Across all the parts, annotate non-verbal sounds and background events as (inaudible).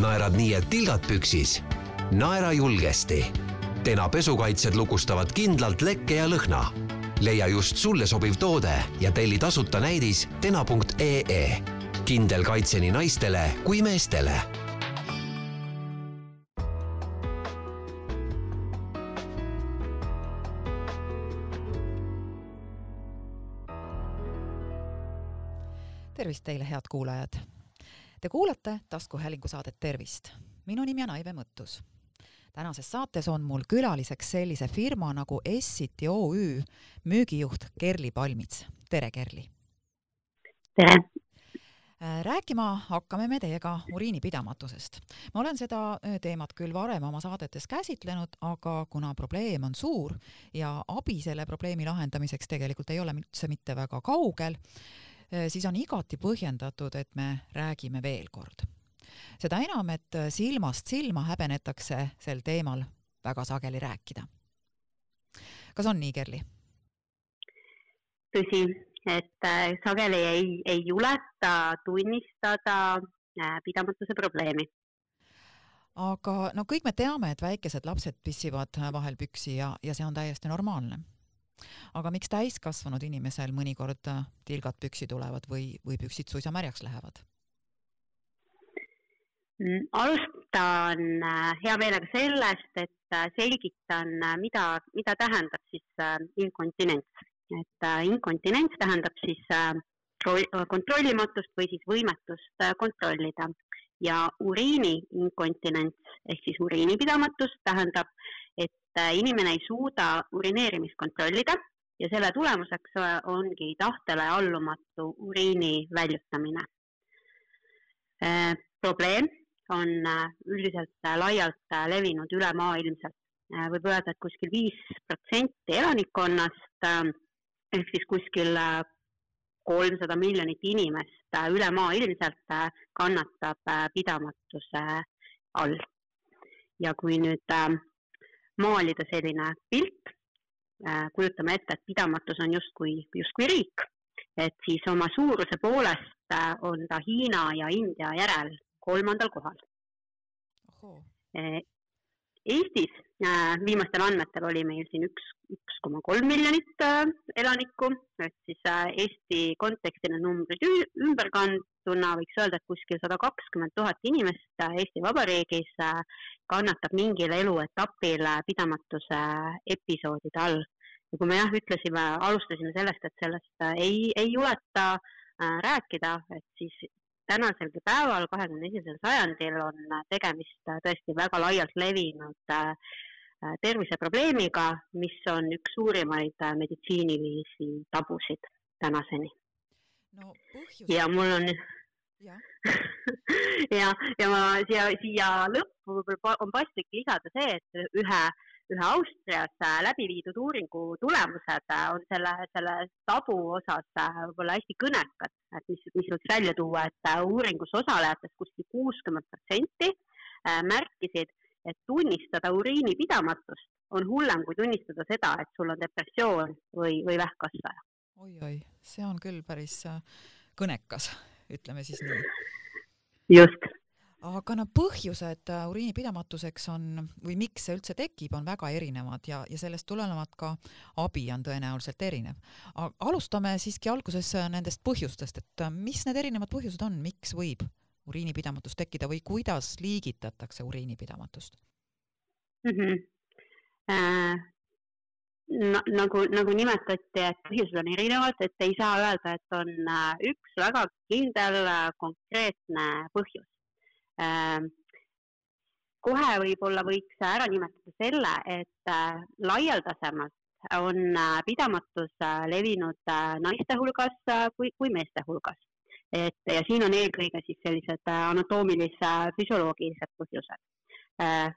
naerad nii, et tilgad püksis? naera julgesti. Tena pesukaitsed lukustavad kindlalt lekke ja lõhna. leia just sulle sobiv toode ja telli tasuta näidis tena.ee. kindel kaitse nii naistele kui meestele tervist teile, head kuulajad! Te kuulate taskuhäälingu saadet Tervist. minu nimi on Aive Mõttus. tänases saates on mul külaliseks sellise firma nagu Essity OÜ müügijuht Kerli Palmits. tere, Kerli! tere! Äh, rääkima hakkame me teiega uriinipidamatusest. ma olen seda äh, teemat küll varem oma saadetes käsitlenud, aga kuna probleem on suur ja abi selle probleemi lahendamiseks tegelikult ei ole üldse mitte väga kaugel, siis on igati põhjendatud, et me räägime veel kord. seda enam, et äh, silmast silma häbenetakse sel teemal väga sageli rääkida. kas on nii, Kerli? tõsi, et äh, sageli ei, ei juleta tunnistada pidamatuse probleemi aga no kõik me teame, et väikesed lapsed pissivad vahel püksi ja, ja see on täiesti normaalne aga miks täiskasvanud inimesel mõnikord äh, tilgad püksi tulevad või, või püksid suisa märjaks lähevad? Mm, alustan äh, hea meelega sellest, et äh, selgitan, mida, mida tähendab siis inkontinents. et inkontinents tähendab siis kontrollimatust või siis võimetust kontrollida ja uriini inkontinents ehk siis uriinipidamatus tähendab, et inimene ei suuda urineerimist kontrollida ja selle tulemuseks äh, ongi tahtele allumatu uriini väljutamine. Äh, probleem on äh, üldiselt laialt levinud ülemaailmselt. võib öelda, et kuskil viis protsenti elanikkonnast ehk siis kuskil kolmsada miljonit inimest ülemaailmselt kannatab pidamatuse all. ja kui nüüd maalida selline pilt, Äh, kujutame ette, et pidamatus on justkui, justkui riik, et siis oma suuruse poolest äh, on ta Hiina ja India järel kolmandal kohal. Äh, Eestis viimastel andmetel oli meil siin üks, üks koma kolm miljonit elanikku, et siis Eesti konteksti need numbrid ümber kanduna võiks öelda, et kuskil sada kakskümmend tuhat inimest Eesti Vabariigis kannatab mingil eluetapil pidamatuse episoodide all. Ja kui me jah, ütlesime, alustasime sellest, et sellest äh, ei, ei juleta äh, rääkida, et siis tänaselgi päeval, kahekümne esimesel sajandil on tegemist äh, tõesti väga laialt levinud terviseprobleemiga, mis on üks suurimaid meditsiinilisi tabusid tänaseni no,. ja mul on ja, (laughs) ja, ja ma siia, siia lõppu võib-olla on paslik lisada see, et ühe äh, ühe Austrias äh, läbi viidud uuringu tulemused äh, on selle, selle tabu osas äh, võib-olla hästi kõnekad, et mis, mis võiks välja tuua, et uuringus osalejatest kuskil kuuskümmend protsenti märkisid, et tunnistada uriinipidamatust on hullem kui tunnistada seda, et sul on depressioon või, või vähkkasvaja oi,. oi-oi, see on küll päris kõnekas, ütleme siis nii. just aga no põhjused äh, uriinipidamatuseks on või miks see üldse tekib, on väga erinevad ja, ja sellest tulenevalt ka abi on tõenäoliselt erinev. alustame siiski alguses äh, nendest põhjustest, et äh, mis need erinevad põhjused on, miks võib uriinipidamatus tekkida või kuidas liigitatakse uriinipidamatust mm? -hmm. Äh, no, nagu, nagu nimetati, et põhjused on erinevad, et ei saa öelda, et on üks väga kindel konkreetne põhjus kohe võib-olla võiks ära nimetada selle, et äh, laialdasemalt on äh, pidamatus äh, levinud naiste hulgas kui, kui meeste hulgas. et ja siin on eelkõige siis sellised anatoomilis-füsioloogilised põhjused.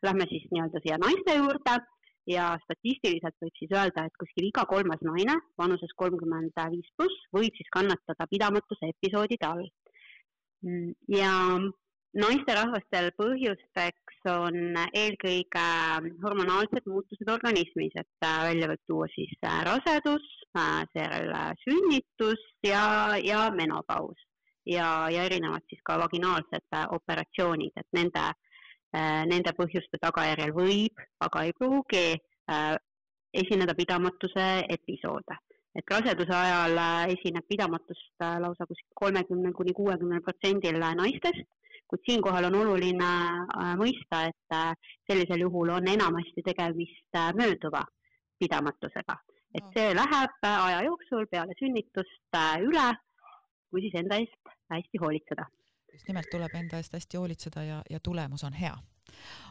Lähme siis nii-öelda siia naiste juurde ja statistiliselt võib siis öelda, et kuskil iga kolmas naine vanuses kolmkümmend viis pluss võib siis kannatada pidamatuse episoodide all. Mm, ja naisterahvastel põhjusteks on eelkõige hormonaalsed muutused organismis, et äh, välja võib tuua siis äh, rasedus, äh, seejärel sünnitus ja, ja menopaus. ja, ja erinevad siis ka vaginaalsed operatsioonid, et nende, nende põhjuste tagajärjel võib, aga ei pruugi esineda pidamatuse episoode. et raseduse ajal esineb pidamatust lausa kuskil kolmekümnel kuni kuuekümnel protsendil naistest kuid siinkohal on oluline äh, mõista, et äh, sellisel juhul on enamasti tegemist äh, mööduva pidamatusega. et see läheb aja jooksul peale sünnitust üle, kui siis enda eest hästi hoolitseda. just nimelt tuleb enda eest hästi hoolitseda ja, ja tulemus on hea.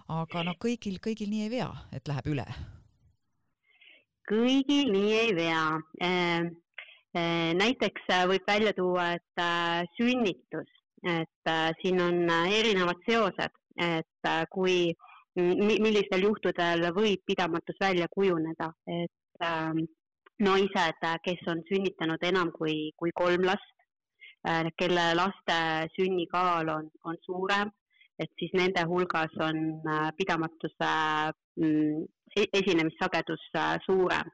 aga no kõigil, kõigil nii ei vea, et läheb üle? kõigil nii ei vea näiteks võib välja tuua, et sünnitus et äh, siin on äh, erinevad seosed, et äh, kui, millistel juhtudel võib pidamatus välja kujuneda, et äh, naised, kes on sünnitanud enam kui, kui kolm last kelle laste sünnikaal on, on suurem, et siis nende hulgas on pidamatuse esinemissagedus suurem.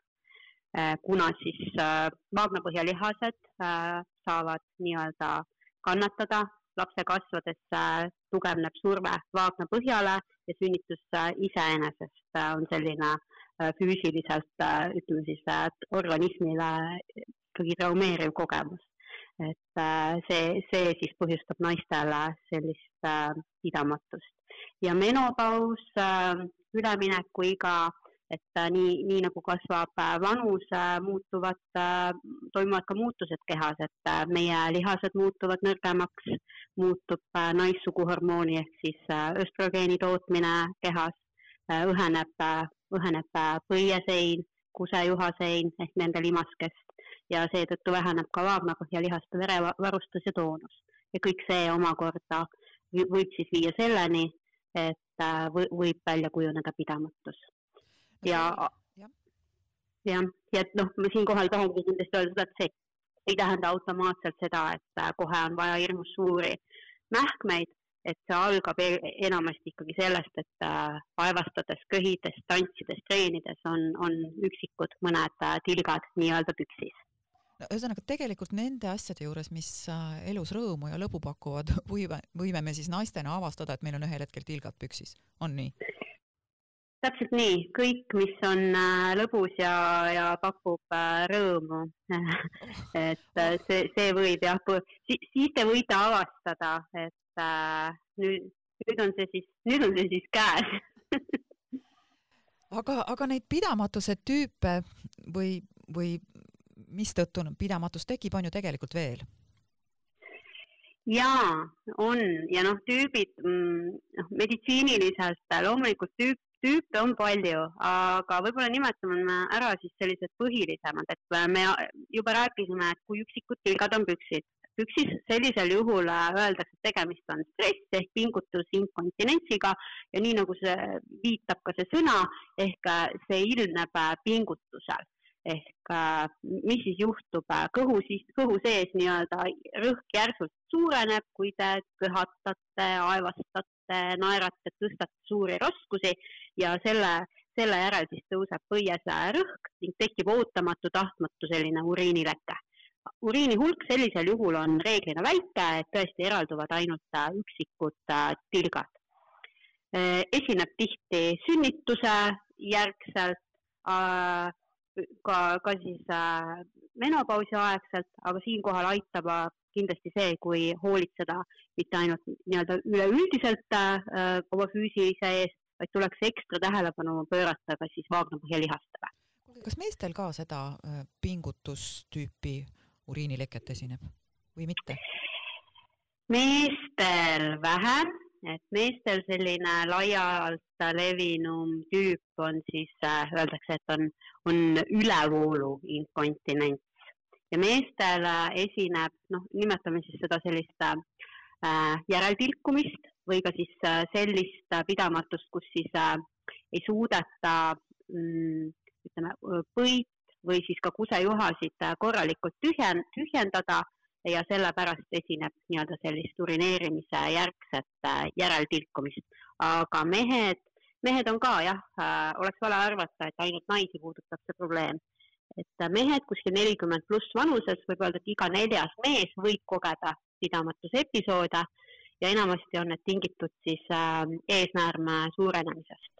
Kuna siis maagnapõhjalihased saavad nii-öelda kannatada lapse kasvades tugevneb surve vaagna põhjale ja sünnitus iseenesest on selline äh, füüsiliselt, äh, ütleme siis, organismile ikkagi traumeeriv kogemus. et äh, see, see siis põhjustab naistele sellist pidamatust ja menopaus, üleminekuiga et äh, nii, nii nagu kasvab äh, vanus, äh, muutuvad, toimuvad ka muutused kehas, et meie lihased muutuvad nõrgemaks, muutub naissuguhormooni ehk siis östrogeeni tootmine kehas, õheneb, õheneb põiesein, kusejuhasein ehk nende limaskest. Ja seetõttu väheneb ka vaagnakohjalihaste verevarustus ja toonus. ja kõik see omakorda võib siis viia selleni, et võib välja kujuneda pidamatus. Ja jah, ja, ja et noh, ma siinkohal tahangi kindlasti öelda seda, et see ei tähenda automaatselt seda, et äh, kohe on vaja hirmus suuri mähkmeid, et see algab e-, enamasti ikkagi sellest, et äh, vaevastades, köhides, tantsides, treenides on, on üksikud mõned äh, tilgad nii-öelda püksis no ühesõnaga tegelikult nende asjade juures, mis elus rõõmu ja lõbu pakuvad, võime, võime me siis naistena avastada, et meil on ühel hetkel tilgad püksis, on nii? Täpselt nii, kõik, mis on äh, lõbus ja, ja pakub äh, rõõmu. (laughs) Et äh, see, see võib jah, siis te võite avastada, et äh, nüüd, nüüd on see siis, nüüd on see siis käes. Aga, aga neid pidamatuse tüüpe või, või mistõttu pidamatus tekib, on ju tegelikult veel? Jaa, on. Ja noh, tüübid, mm, noh, meditsiiniliselt loomulikult tüüp, tüüpe on palju, aga võib-olla nimetame ära siis sellised põhilisemad, et me juba rääkisime, et kui üksikud tilgad on püksid, püksis sellisel juhul öeldakse, et tegemist on stress ehk pingutus inkontinentsiga ja nii nagu see viitab ka see sõna, ehk see ilmneb pingutusel ehk mis siis juhtub kõhu siis, kõhu sees nii-öelda rõhk järsult suureneb, kui te köhatate, aevastate, naerate, tõstate suuri raskusi ja selle, selle järel siis tõuseb põies rõhk ning tekib ootamatu, tahtmatu selline uriinileke. uriini hulk sellisel juhul on reeglina väike, et tõesti eralduvad ainult äh, üksikud äh, tilgad. Äh, esineb tihti sünnituse järgselt, ka, ka siis menopausi aegselt, aga siinkohal aitab kindlasti see, kui hoolitseda mitte ainult nii-öelda üleüldiselt äh, oma füüsilise eest, vaid tuleks ekstra tähelepanu pöörata ka siis vaagnapõhjalihastele. kas meestel ka seda äh, pingutustüüpi uriinileket esineb või mitte? meestel vähem, et meestel selline laialt levinum tüüp on siis äh,, öeldakse, et on, on ülevoolu inkontinents. Ja meestel esineb, noh, nimetame siis seda sellist äh, järeltilkumist või ka siis äh, sellist pidamatust, kus siis äh, ei suudeta mm, ütleme, põit või siis ka kusejuhasid äh, korralikult tühjen-, tühjendada ja sellepärast esineb nii-öelda sellist urineerimise järgset äh, järeltilkumist. aga mehed, mehed on ka jah äh,, oleks vale arvata, et ainult naisi puudutab see probleem et mehed kuskil nelikümmend pluss vanuses, võib öelda, et iga neljas mees võib kogeda pidamatuse episoode ja enamasti on need tingitud siis äh, eesnäärme suurenemisest.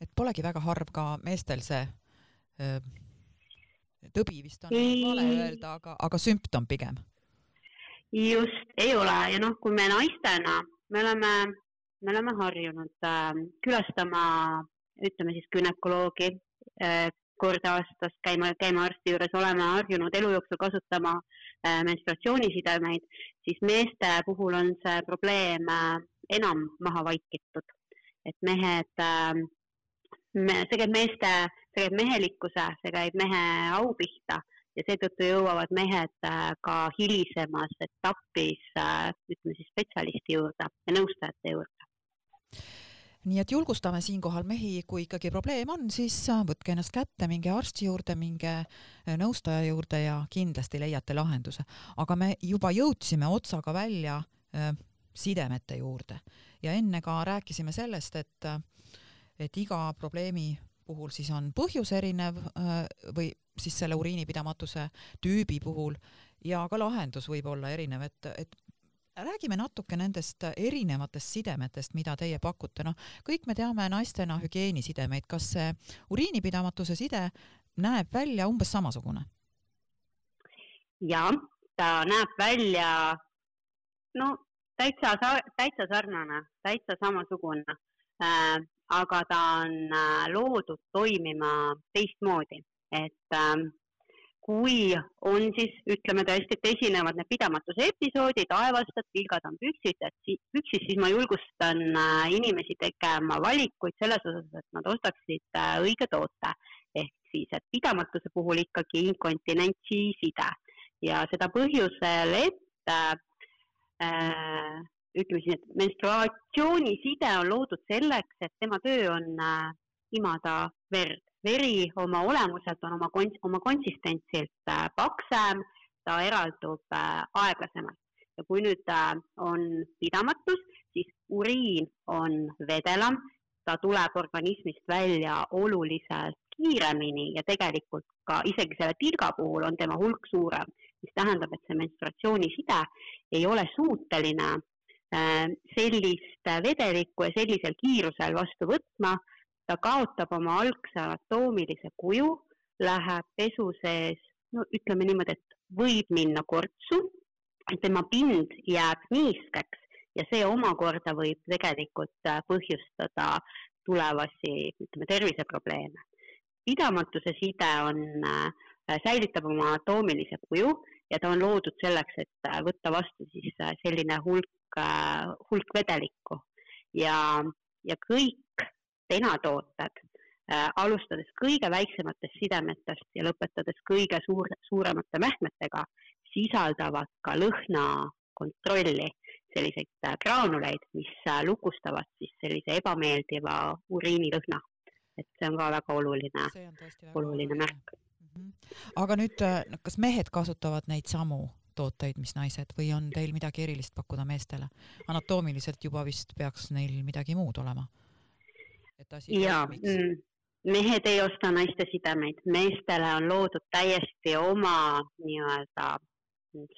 et polegi väga harv ka meestel see öö, tõbi vist on ei. vale öelda, aga, aga sümptom pigem? just, ei ole ja noh, kui me naistena, me oleme, me oleme harjunud äh, külastama, ütleme siis günekoloogi äh, kord aastas käima, käima arsti juures, oleme harjunud elu jooksul kasutama äh, menstruatsioonisidemeid, siis meeste puhul on see probleem äh, enam maha vaikitud. et mehed äh,, me, käib meeste, see käib mehelikkuse, see käib mehe au pihta ja seetõttu jõuavad mehed äh, ka hilisemas etapis äh, ütleme siis spetsialisti juurde ja nõustajate juurde nii et julgustame siinkohal mehi, kui ikkagi probleem on, siis äh, võtke ennast kätte, minge arsti juurde, minge nõustaja juurde ja kindlasti leiate lahenduse. aga me juba jõudsime otsaga välja äh, sidemete juurde ja enne ka rääkisime sellest, et, et iga probleemi puhul siis on põhjus erinev või siis selle uriinipidamatuse tüübi puhul. Ja ka lahendus võib olla erinev, et, et räägime natuke nendest erinevatest sidemetest, mida teie pakute, noh, kõik me teame naistena hügieenisidemeid, kas see uriinipidamatuse side näeb välja umbes samasugune? jah, ta näeb välja no täitsa, täitsa sarnane, täitsa samasugune. Äh,, aga ta on äh, loodud toimima teistmoodi, et äh, kui on siis, ütleme tõesti, et esinevad need pidamatuse episoodid, aevastad, vilgad on püksid, et püksis, siis ma julgustan äh, inimesi tegema valikuid selles osas, et nad ostaksid äh, õige toote. ehk siis, et pidamatuse puhul ikkagi inkontinentsi side ja seda põhjusel, et äh, ütleme siis, et menstruatsiooniside on loodud selleks, et tema töö on äh, imada verd. Veri oma olemuselt on oma kons-, oma konsistentsilt äh, paksem, ta eraldub äh, aeglasemalt. Ja kui nüüd on pidamatus, siis uriin on vedelam, ta tuleb organismist välja oluliselt kiiremini ja tegelikult ka isegi selle tilga puhul on tema hulk suurem, mis tähendab, et see menstruatsiooniside ei ole suuteline sellist vedelikku ja sellisel kiirusel vastu võtma ta kaotab oma algse anatoomilise kuju, läheb pesu sees, no ütleme niimoodi, et võib minna kortsu, tema pind jääb niiskeks ja see omakorda võib tegelikult äh, põhjustada tulevasi, ütleme, terviseprobleeme. pidamatuse side on, äh, säilitab oma anatoomilise kuju ja ta on loodud selleks, et äh, võtta vastu siis selline hulk, hulk vedelikku ja, ja kõik penatooted äh,, alustades kõige väiksematest sidemetest ja lõpetades kõige suur, suuremate mähkmetega, sisaldavad ka lõhnakontrolli, selliseid äh, graanuleid, mis äh, lukustavad siis sellise ebameeldiva uriinilõhna. et see on ka väga oluline, oluline märk mm. -hmm. aga nüüd, äh, kas mehed kasutavad neid samu tooteid, mis naised või on teil midagi erilist pakkuda meestele? anatoomiliselt juba vist peaks neil midagi muud olema et asi ja mm, mehed ei osta naiste sidemeid, meestele on loodud täiesti oma nii-öelda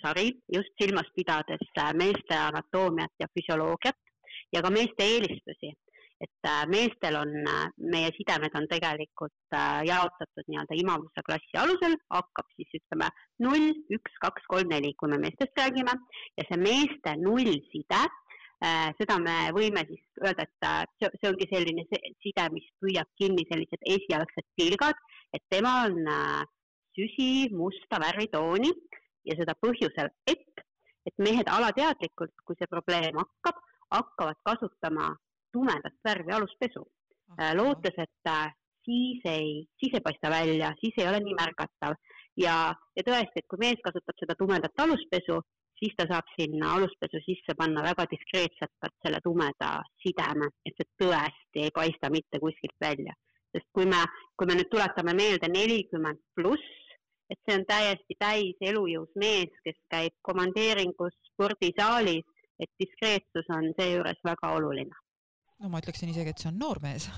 sari, just silmas pidades äh, meeste anatoomiat ja füsioloogiat ja ka meeste eelistusi. Et äh, meestel on, äh, meie sidemed on tegelikult jaotatud nii-öelda imavuse klassi alusel, hakkab siis ütleme null, üks, kaks, kolm, neli, kui me meestest räägime. Ja see meeste nullside Äh, seda me võime siis öelda, et äh, see, ongi selline side, mis püüab kinni sellised esialgsed tilgad, et tema on äh, süsimusta värvitooni ja seda põhjusel, et, et mehed alateadlikult, kui see probleem hakkab, hakkavad kasutama tumedat värvi aluspesu, lootes, et siis ei, siis ei paista välja, siis ei ole nii märgatav ja, ja tõesti, et kui mees kasutab seda tumedat aluspesu, siis ta saab sinna aluspesu sisse panna väga diskreetselt selle tumeda sideme, et see tõesti ei paista mitte kuskilt välja. sest kui me, kui me nüüd tuletame meelde nelikümmend pluss, et see on täiesti täis elujõus mees, kes käib komandeeringus spordisaalis, et diskreetsus on seejuures väga oluline. No ma ütleksin isegi, et see on noor mees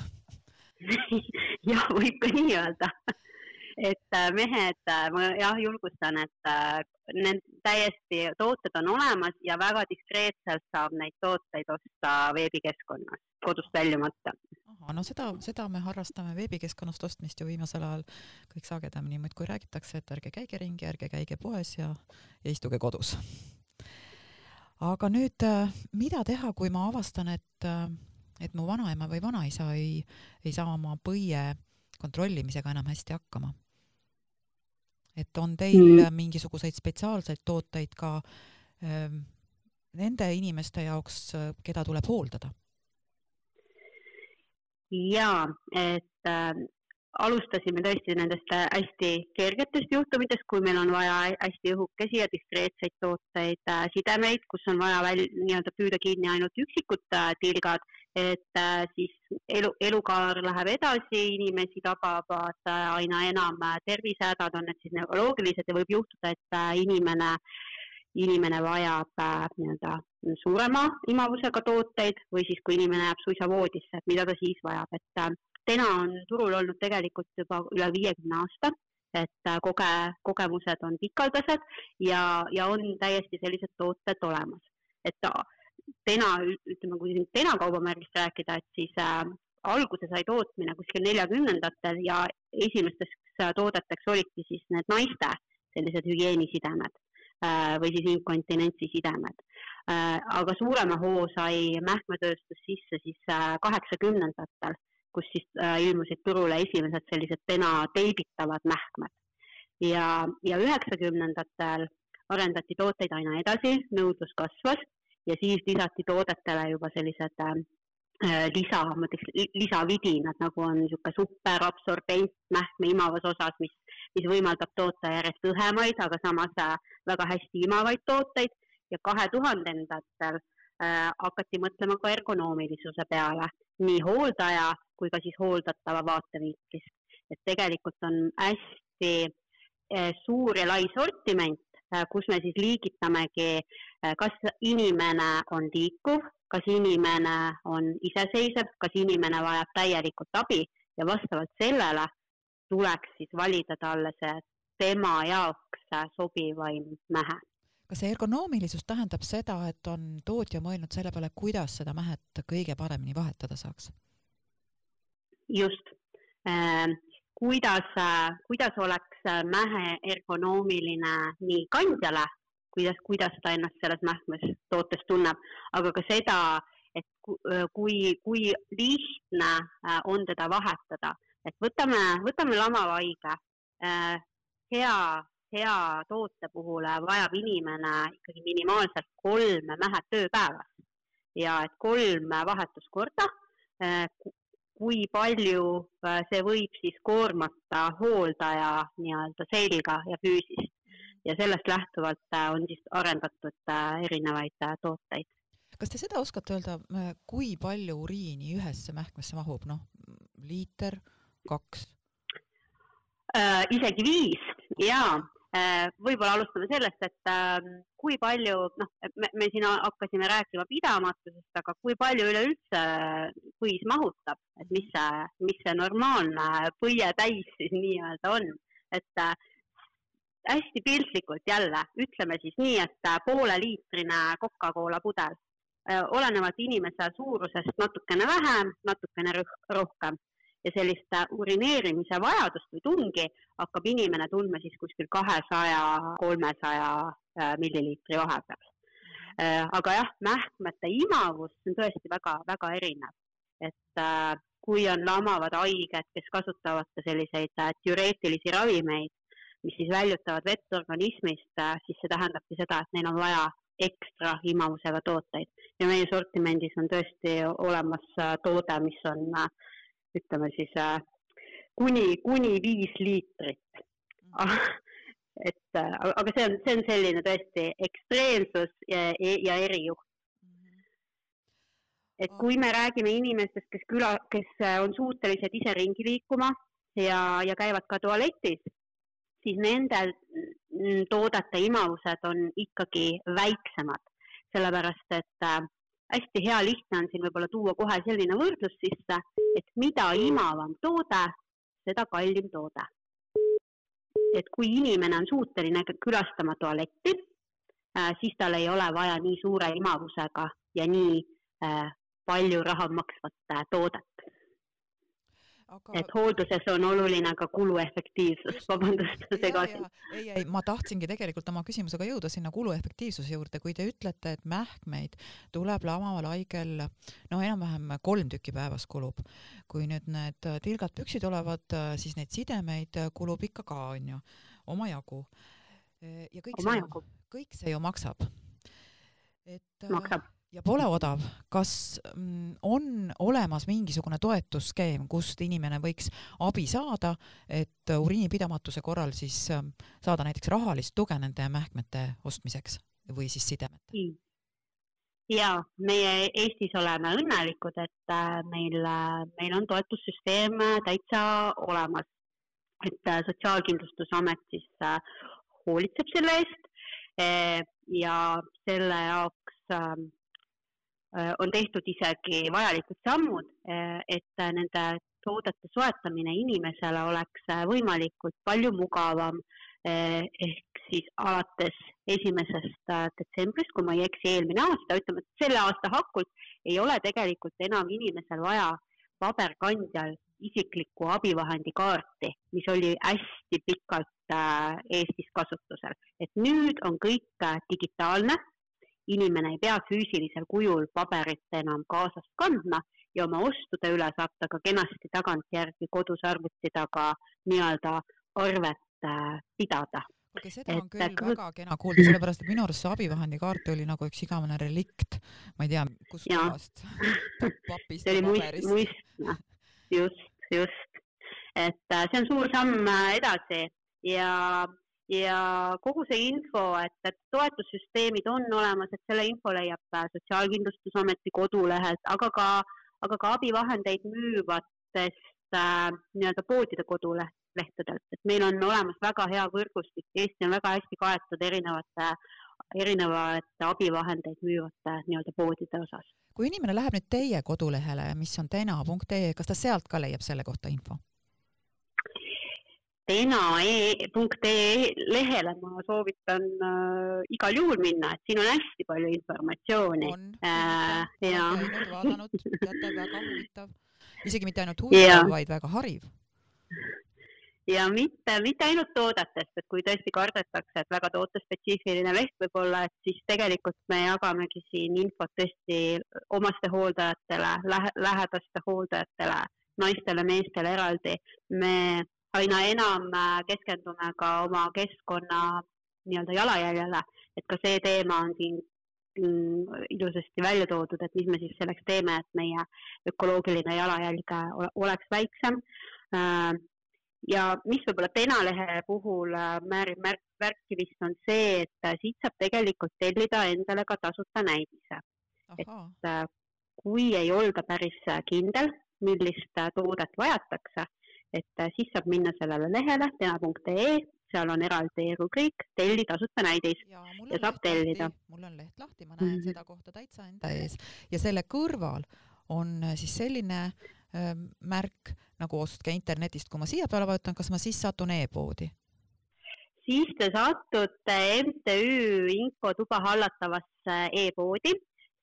(laughs) jah, võib ka nii öelda et äh, mehed, äh, ma jah julgustan, et need täiesti tooted on olemas ja väga diskreetselt saab neid tooteid osta veebikeskkonnas, kodust väljumata. ahah, no seda, seda me harrastame veebikeskkonnast ostmist ju viimasel ajal kõik sagedamini muudkui räägitakse, et ärge käige ringi, ärge käige poes ja, ja istuge kodus. aga nüüd, mida teha, kui ma avastan, et et mu vanaema või vanaisa ei, ei saa oma põie kontrollimisega enam hästi hakkama. et on teil mm. mingisuguseid spetsiaalseid tooteid ka ähm, nende inimeste jaoks, keda tuleb hooldada? jaa, et äh, alustasime tõesti nendest hästi kergetest juhtumitest, kui meil on vaja hästi õhukesi ja diskreetseid tooteid äh,, sidemeid, kus on vaja väl, nii-öelda püüda kinni ainult üksikud äh, tilgad et äh, siis elu, elukaar läheb edasi, inimesi tabavad äh, aina enam äh, tervisehädad, on need siis neuroloogilised ja võib juhtuda, et inimene, inimene vajab nii-öelda suurema imavusega tooteid või siis, kui inimene jääb suisa voodisse, et mida ta siis vajab, et täna on turul olnud tegelikult juba üle viiekümne aasta, et koge-, kogemused on pikaldased ja, ja on täiesti sellised tooted olemas. et Tena, ütleme, kui siin Tena kaubamärgist rääkida, et siis äh, alguse sai tootmine kuskil neljakümnendatel ja esimesteks äh, toodeteks olidki siis need naiste sellised hügieenisidemed äh, või siis inkontinentsisidemed äh,. aga suurema hoo sai mähkmetööstus sisse siis äh, kaheksakümnendatel äh,, kus siis äh, ilmusid turule esimesed sellised Tena teibitavad mähkmed. ja, ja üheksakümnendatel arendati tooteid aina edasi, nõudlus kasvas ja siis lisati toodetele juba sellised äh, lisa, ma ütleks lisavidinad, nagu on niisugune superabsorbent mähkme imavas osas, mis, mis võimaldab toota järjest õhemaid, aga samas äh, väga hästi imavaid tooteid ja kahe tuhandendatel äh, hakati mõtlema ka ergonoomilisuse peale, nii hooldaja kui ka siis hooldatava vaatevinklist. et tegelikult on hästi äh, suur ja lai sortiment kus me siis liigitamegi, äh, kas inimene on liikuv, kas inimene on iseseisev, kas inimene vajab täielikult abi ja vastavalt sellele tuleks siis valida talle see tema jaoks sobivaim mähe. kas see ergonoomilisus tähendab seda, et on tootja mõelnud selle peale, kuidas seda mähet kõige paremini vahetada saaks? just äh, kuidas, kuidas oleks mähe ergonoomiline nii kandjale, kuidas, kuidas ta ennast selles mähkmes tootes tunneb, aga ka seda, et kui, kui lihtne äh, on teda vahetada, et võtame, võtame lamavaige. Äh, hea, hea toote puhul vajab inimene ikkagi minimaalselt kolme mähet ööpäevas ja et kolm vahetuskorda äh, kui palju äh, see võib siis koormata hooldaja nii-öelda selga ja füüsist ja sellest lähtuvalt äh, on siis arendatud äh, erinevaid tooteid. kas te seda oskate öelda, kui palju uriini ühesse mähkmesse mahub, noh, liiter, kaks äh,? isegi viis jaa Äh, võib-olla alustame sellest, et ähm, kui palju, noh, me, me siin hakkasime rääkima pidamatusest, aga kui palju üleüldse põis mahutab, et mis see, mis see normaalne põietäis siis nii-öelda on, et äh, hästi piltlikult jälle, ütleme siis nii, et äh, pooleliitrine Coca-Cola pudel, olenevalt inimese suurusest natukene vähem, natukene rohkem ja sellist äh, urineerimise vajadust või tungi hakkab inimene tundma siis kuskil kahesaja, kolmesaja äh, milliliitri vahepeal. Äh, aga jah, mähkmete imavus on tõesti väga-väga erinev, et kui on lamavad haiged, kes kasutavad ka selliseid diureetilisi ravimeid, mis siis väljutavad vett organismist, siis see tähendabki seda, et neil on vaja ekstra imavusega tooteid ja meie sortimendis on tõesti olemas toode, mis on äh, ütleme siis äh, kuni, kuni viis liitrit mm. (laughs) et äh, aga see on, see on selline tõesti ekstreemsus ja, ja erijuht. Mm-hmm. et kui me räägime inimestest, kes küla, kes äh, on suutelised ise ringi liikuma ja, ja käivad ka tualetis, siis nendel toodete imavused on ikkagi väiksemad, sellepärast et äh, hästi hea lihtne on siin võib-olla tuua kohe selline võrdlus sisse, et mida imavam toode, seda kallim toode. et kui inimene on suuteline külastama tualetti, siis tal ei ole vaja nii suure imavusega ja nii palju raha maksvat toodet aga.... et hoolduses on oluline ka kuluefektiivsus, vabandust, segasin. ei, ei, ma tahtsingi tegelikult oma küsimusega jõuda sinna kuluefektiivsuse juurde, kui te ütlete, et mähkmeid tuleb lamaval haigel no enam-vähem kolm tükki päevas kulub. kui nüüd need tilgad püksid olevad, siis neid sidemeid kulub ikka ka, onju, omajagu. ja kõik Oma see, kõik see ju maksab. et maksab ja pole odav, kas mm, on olemas mingisugune toetusskeem, kust inimene võiks abi saada, et uriinipidamatuse korral siis ähm, saada näiteks rahalist tuge nende mähkmete ostmiseks või siis sidemete? ja meie Eestis oleme õnnelikud, et äh, meil, äh, meil on toetussüsteem äh, täitsa olemas, et Sotsiaalkindlustusamet siis hoolitseb selle eest ja selle jaoks ähm, Äh, on tehtud isegi vajalikud sammud, äh, et nende toodete soetamine inimesele oleks äh, võimalikult palju mugavam. ehk siis alates esimesest detsembrist, kui ma ei eksi, eelmine aasta, ütleme, et selle aasta hakult ei ole tegelikult enam inimesel vaja paberkandjal isiklikku abivahendi kaarti, mis oli hästi pikalt Eestis kasutusel, et nüüd on kõik digitaalne inimene ei pea füüsilisel kujul paberit enam kaasas kandma ja oma ostude üle saab ta ka kenasti tagantjärgi kodus arvuti taga nii-öelda arvet äh, pidada. okei seda on küll et, väga kena kuulda, sellepärast et minu arust see abivahendikaart oli nagu üks igavene relikt, ma ei tea, kust kohast, (laughs) papist või paberist. muistne, just, just. et äh, see on suur samm äh, edasi ja ja kogu see info, et, et toetussüsteemid on olemas, et selle info leiab Sotsiaalkindlustusameti kodulehelt, aga ka, aga ka abivahendeid müüvatest äh, nii-öelda poodide kodulehtedelt, et meil on olemas väga hea võrgustik, Eesti on väga hästi kaetud erinevate, erinevate abivahendeid müüvate nii-öelda poodide osas. kui inimene läheb nüüd teie kodulehele, mis on tena.ee, kas ta sealt ka leiab selle kohta info? tena.ee lehele ma soovitan äh, igal juhul minna, et siin on hästi palju informatsiooni. on äh,, ja. vaadanud, teate, väga huvitav. isegi mitte ainult huvitav, vaid väga hariv. ja mitte, mitte ainult toodetest, et kui tõesti kardetakse, et väga tootespetsiifiline leht võib olla, et siis tegelikult me jagamegi siin infot tõesti omastehooldajatele lähe,, lähedaste hooldajatele, naistele, meestele eraldi. me aina enam äh, keskendume ka oma keskkonna nii-öelda jalajäljele, et ka see teema on siin mm, ilusasti välja toodud, et mis me siis selleks teeme, et meie ökoloogiline jalajälg äh, oleks väiksem. Äh, ja mis võib-olla Tenalehe puhul määrib märk, märkimist, on see, et siit saab tegelikult tellida endale ka tasuta näidise. et kui ei olda päris kindel, millist toodet vajatakse et äh, siis saab minna sellele lehele tena.ee, seal on eraldi rubriik telli tasuta näidis ja, ja saab tellida. mul on leht lahti, ma näen mm -hmm. seda kohta täitsa enda ees ja selle kõrval on äh, siis selline äh, märk nagu ostke internetist, kui ma siia peale vajutan, kas ma siis satun e-poodi? siis te satute MTÜ Infotuba hallatavasse e-poodi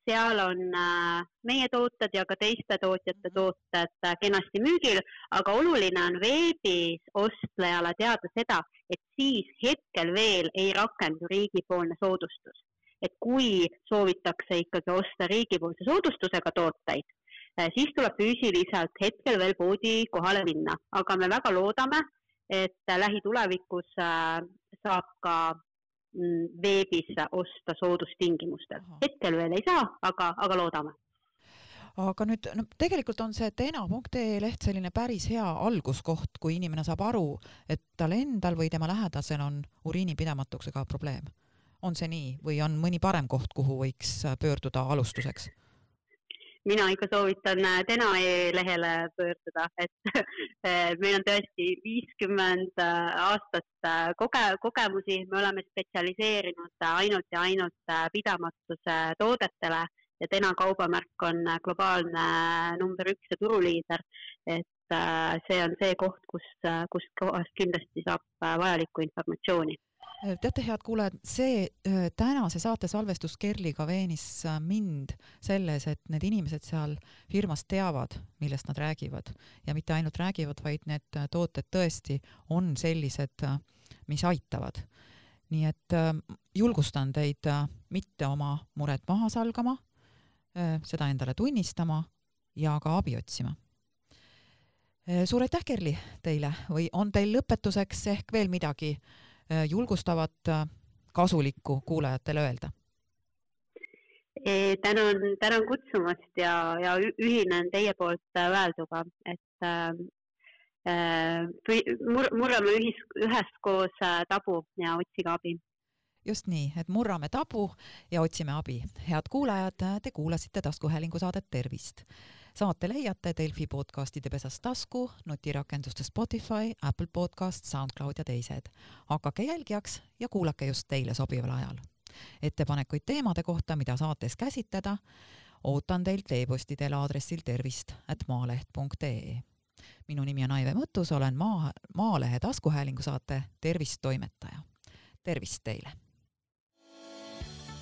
seal on äh, meie tooted ja ka teiste tootjate tooted äh, kenasti müügil, aga oluline on veebis ostlejale teada seda, et siis hetkel veel ei rakendu riigipoolne soodustus. et kui soovitakse ikkagi osta riigipoolse soodustusega tooteid, äh, siis tuleb füüsiliselt hetkel veel poodi kohale minna, aga me väga loodame, et lähitulevikus saab ka veebis osta soodustingimustel. hetkel veel ei saa, aga, aga loodame aga nüüd no tegelikult on see tena.ee leht selline päris hea alguskoht, kui inimene saab aru, et tal endal või tema lähedasel on uriinipidamatusega probleem. on see nii või on mõni parem koht, kuhu võiks pöörduda alustuseks? Mina ikka soovitan äh, Tena e-lehele pöörduda, et (laughs) äh, meil on tõesti viiskümmend äh, aastat koge-, kogemusi, me oleme spetsialiseerinud ainult ja ainult pidamatuse toodetele ja Tena kaubamärk on globaalne number üks ja turuliider. et see on see koht, kus, kust kohast kindlasti saab vajalikku informatsiooni teate, head kuulajad, see tänase saate salvestus Kerliga veenis mind selles, et need inimesed seal firmas teavad, millest nad räägivad ja mitte ainult räägivad, vaid need tooted tõesti on sellised, mis aitavad. nii et julgustan teid mitte oma muret maha salgama, seda endale tunnistama ja ka abi otsima. suur aitäh, Kerli, teile või on teil lõpetuseks ehk veel midagi julgustavat, kasulikku kuulajatele öelda? tänan, tänan kutsumast ja, ja ühinen teie poolt väelduga, et äh, mur-, murrame ühis, üheskoos tabu ja otsige abi just nii, et murrame tabu ja otsime abi. head kuulajad, te kuulasite taskuhäälingu saadet Tervist. Saate leiate Delfi podcastide pesas tasku, nutirakenduste Spotify, Apple Podcast, SoundCloud ja teised. hakake jälgijaks ja kuulake just teile sobival ajal. ettepanekuid teemade kohta, mida saates käsitleda, ootan teilt e-posti teel aadressil tervist at maaleht.ee minu nimi on Aive Mõttus, olen Maa, Maalehe taskuhäälingu saate Tervist toimetaja. tervist teile!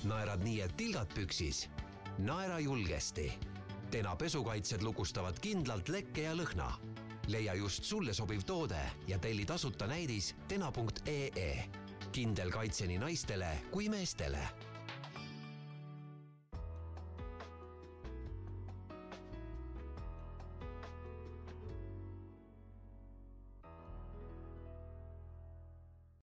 naerad nii, et tilgad püksis? naera julgesti. Tena pesukaitsed lukustavad kindlalt lekke ja lõhna. leia just sulle sobiv toode ja telli tasuta näidis tena.ee. kindel kaitse nii naistele kui meestele